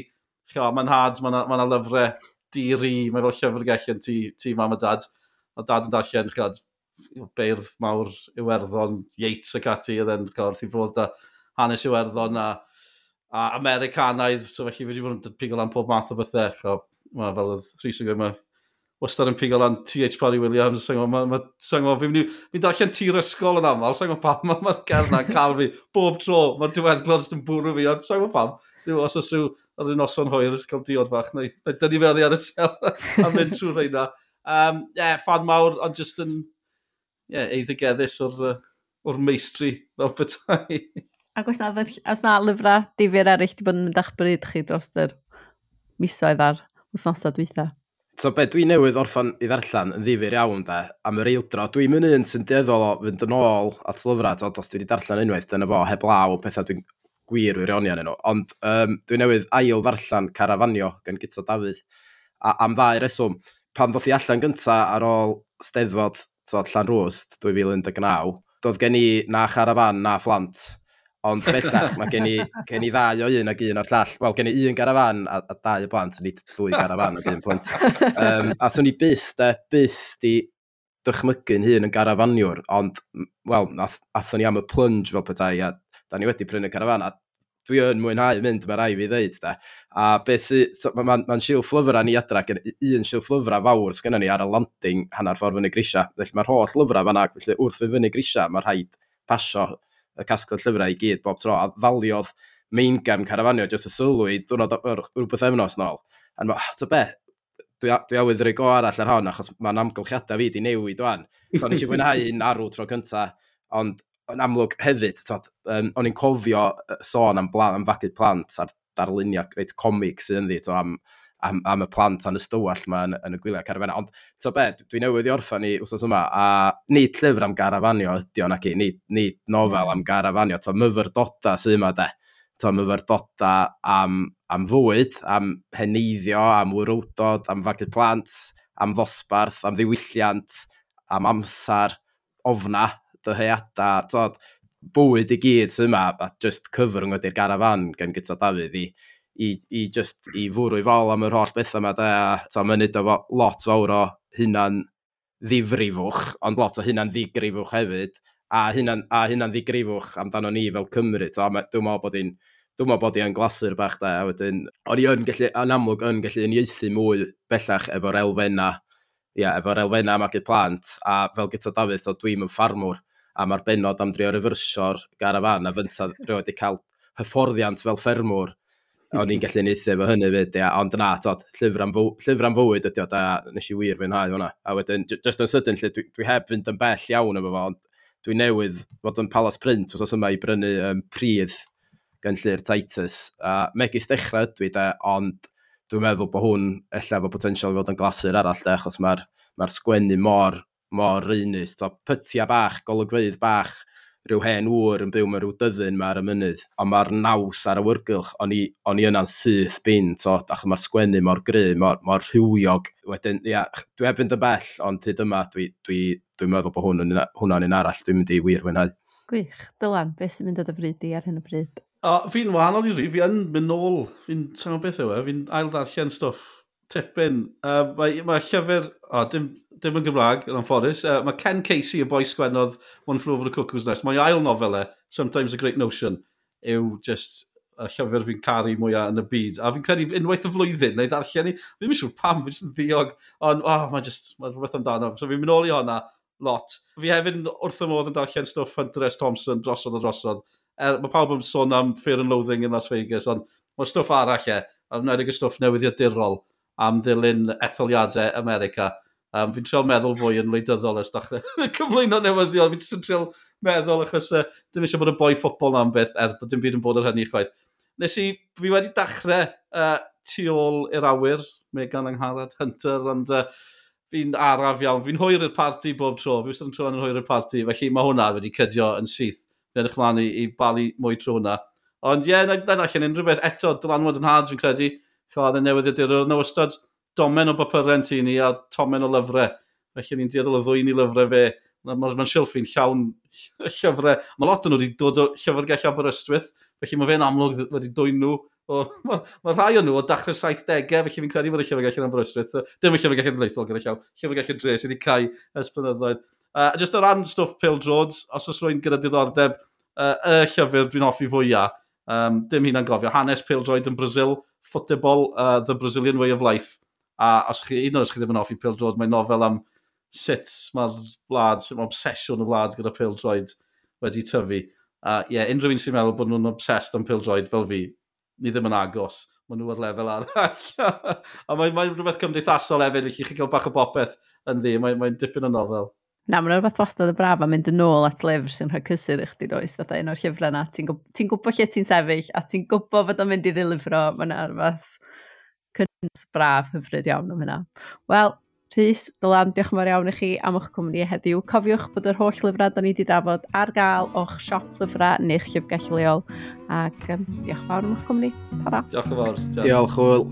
mae'n hads, mae'n ma, lyfrau diri, mae fel llyfrgell yn tŷ, tŷ mam a dad, a dad yn darllen, chod, beirdd mawr Iwerddon, Yates ac ati, a then, wrth i fod da hanes Iwerddon a a Americanaidd, so felly fi wedi bod yn pigo lan pob math o bethau. So, ma, fel oedd Rhys yn gweud, mae wastad yn pigo lan TH Parry Williams, sa'n gwybod, ma, ma, fi'n mynd fi darllen tir ysgol yn aml, sa'n gwybod pam, <laughs> mae'r ma gerdd na'n cael fi, bob tro, mae'r diweddglo jyst yn bwrw fi, sa'n gwybod pam, rhyw, os oes rhyw ar un noson hwyr, cael diod fach, neu, neu dynnu feddi ar y tel, <laughs> a mynd trwy reina. Um, yeah, fan mawr, ond jyst yn, yeah, eiddigeddus o'r, uh, o'r meistri fel bethau. <laughs> Ac os na, os na lyfrau difyr eraill di bod yn mynd a'ch bryd chi dros yr misoedd ar wythnosau dwytha? So be dwi newydd orffan i ddarllen yn ddifur iawn de, am yr eildro, dwi'n mynd un sy'n deddol o fynd yn ôl at lyfrau, tod, os dwi wedi darllen unwaith, dyna fo, heb law, pethau dwi'n gwir wir onion nhw. Ond um, dwi newydd ail ddarllen Carafanio gan Gito Dafydd, a, am ddau reswm, pan ddoth i allan gynta ar ôl steddfod tod, Llan Rwst 2019, doedd gen i na charafan na phlant, Ond bellach, mae gen i, gen i ddau o un ag un o'r llall. Wel, gen i un garafan a, a dau o blant, nid dwy garafan ag un plant. Um, a swn i byth, de, byth di dychmygu'n hun yn garafaniwr, ond, wel, ath, athon ni am y plunge fel petai, a da ni wedi prynu garafan, a dwi yn mwynhau mynd, mae rai fi ddeud, da. A beth sy'n, so, mae'n ma, ma, ma lyfrau ni adra, gen un siw lyfrau fawr sgynna ni ar y landing hanner ffordd fyny grisia. Felly mae'r holl lyfrau fanna, felly wrth fy fyny grisia, mae'r rhaid pasio y casgliad llyfrau i gyd bob tro, a ddaliodd main gem carafanio jyst y sylw i ddwrnod rhywbeth efnos nôl. A ma, ah, to be, dwi, dwi awydd rhoi go arall ar hon, achos mae'n amgylchiadau fi di newid o'n. So nes i fwynhau un arw tro cynta, ond yn amlwg hefyd, tod, um, o'n i'n cofio sôn am, blan, am fagu plant a'r darluniau reit comig sydd ynddi, to, am am, am y plant a'n ystywall yma yn, yn y gwyliau carafenau. Ond, to be, dwi'n newydd i orffan i wrthnos yma, a nid llyfr am garafanio ydi o'n ac i, nid, nid nofel am garafanio, to myfyrdoda sy'n yma de, to myfyrdoda am, am fwyd, am heneiddio, am wrwdod, am fagu plant, am ddosbarth, am ddiwylliant, am amser, ofna, dyheada, tod, bwyd i gyd sy'n yma, a just cyfrwng ydy'r garafan gan gyda Dafydd i i, i just i fwrw i fol am yr holl bethau yma, de, a to, mae'n nid o lot fawr o hynna'n ddifrifwch, ond lot o hynna'n ddigrifwch hefyd, a hynna'n a hunan ddigrifwch amdano ni fel Cymru, So, dwi'n meddwl bod hi'n dwi'n meddwl bod hi glasur bach da, a wedyn, o'n i yn gallu, yn amlwg yn gallu uniaethu mwy bellach efo'r elfenna, ia, efo'r elfenna am agu plant, a fel gyda Dafydd, so dwi'n yn ffarmwr, a mae'r benod am drio refyrsio'r garafan, a fynta rhywbeth wedi cael hyfforddiant fel ffermwr, o'n i'n gallu neithio efo hynny fyd, ia. ond na, tod, llyfr am, llyfr am fywyd ydy o, da nes i wir fwynhau hwnna. A wedyn, just yn sydyn, lle, dwi, dwi heb fynd yn bell iawn efo fo, ond dwi newydd fod yn Palace Print os yma i brynu um, pridd gan llyr Titus. A megis dechrau ydw i da, ond dwi'n meddwl bod hwn ella fo potensial i fod yn glasur arall da, achos mae'r ma sgwennu mor, mor reinus. So, pytia bach, golygfeidd bach, rhyw hen wr yn byw mewn rhyw dyddyn ma ar y mynydd, ond mae'r naws ar y wyrgylch, o'n i, on i yna'n syth bin, to, ach mae'r sgwennu mor gry, mor, mor rhywiog. Wedyn, ia, dwi heb yn dy bell, ond hyd yma, dwi, dwi, dwi'n meddwl bod hwn, hwnna'n un arall, dwi'n mynd i wir fwynhau. Gwych, dylan, beth sy'n mynd o dy bryd i ar hyn o bryd? O, fi'n wahanol i fi, fi yn mynd nôl, fi'n, sa'n beth yw e, fi'n ail darllen stwff Tipyn. Uh, mae, mae llyfr... O, dim, dim yn Gymraeg, yn anffodus. Uh, mae Ken Casey, y boi sgwennodd One Flew Over the Cuckoo's Nest. Mae ail nofel e, Sometimes a Great Notion, yw just y llyfr fi'n caru mwyaf yn y byd. A fi'n credu unwaith y flwyddyn, neu ddarllen ni, ddim yn siŵr pam, fi'n just yn ddiog, ond oh, mae just, mae rhywbeth amdano. So fi'n mynd ôl i honna lot. Fi hefyd wrth y modd yn darllen stwff Hunter S. Thompson drosodd a drosodd. Er, mae pawb yn sôn am Fear and Loathing yn Las Vegas, ond mae stwff arall e, a wnaedig y stwff newyddiadurol am ddilyn etholiadau America. Um, fi'n treol meddwl fwy yn wleidyddol ers dachrau <laughs> cyflwyno newyddion. Fi'n just treol meddwl achos uh, dim eisiau bod y boi ffobl am beth er bod dim byd yn bod ar hynny chwaith. Nes i, fi wedi dachrau uh, tu ôl i'r awyr, Megan Angharad Hunter, ond uh, fi'n araf iawn. Fi'n hwyr i'r parti bob tro. Fi wastad yn troi'n hwyr i'r parti, felly mae hwnna wedi cydio yn syth. Fi'n edrych mlaen i, i balu mwy tro hwnna. Ond ie, yeah, na, na allan unrhyw beth eto, dylanwad yn had, fi'n credu chlad y newyddiadurwr, na ystod domen o bapurau ti ni a tomen o lyfrau. Felly ni'n dieddol o ddwy'n i lyfrau fe. Mae'n ma silffi'n llawn llyfrau. Mae lot o'n nhw wedi dod o llyfrgell Aberystwyth, felly mae fe'n amlwg wedi dwy'n nhw. Mae ma rhai o'n nhw o dachrau 70au, felly fi'n credu fod y llyfrgell yn Aberystwyth. Dim y llyfrgell yn leithol gyda llaw, llyfrgell yn sydd wedi cael ers blynyddoedd. Uh, just o ran stwff Pil pildroads, os oes rwy'n gyda diddordeb, uh, y llyfr dwi'n hoffi fwyaf, um, dim hyn yn gofio, hanes pildroed yn Brazil, Football, uh, The Brazilian Way of Life. A os chi, un o'n os chi ddim yn hoffi Pil Droid, mae'n nofel am sut mae'r wlad, sut mae obsesiwn y wlad gyda Pil Droid wedi tyfu. A uh, ie, yeah, unrhyw un sy'n meddwl bod nhw'n obsessed am Pil Droid fel fi, ni ddim yn agos. Mae nhw ar lefel arall. <laughs> a mae'n mae rhywbeth cymdeithasol hefyd, felly chi cael bach o bopeth yn ddi. Mae'n mae dipyn o nofel. Na, mae'n rhywbeth wastad y braf a mynd yn ôl at lyfr sy'n rhoi cysur i chdi does, fatha un o'r llyfrau yna. Ti'n gwybod, ti gwybod lle ti'n sefyll a ti'n gwybod fod o'n mynd i ddilifro. Mae'n rhywbeth cynnwys braf hyfryd iawn am hynna. Wel, Rhys, Dylan, diolch yn fawr iawn i chi am eich cwmni heddiw. Cofiwch bod yr holl lyfrau da ni wedi drafod ar gael o'ch siop lyfrau neu'ch llyfgell leol. Ac um, diolch yn fawr am eich cwmni. Tara. Diolch yn fawr. Diolch, diolch Hwyl.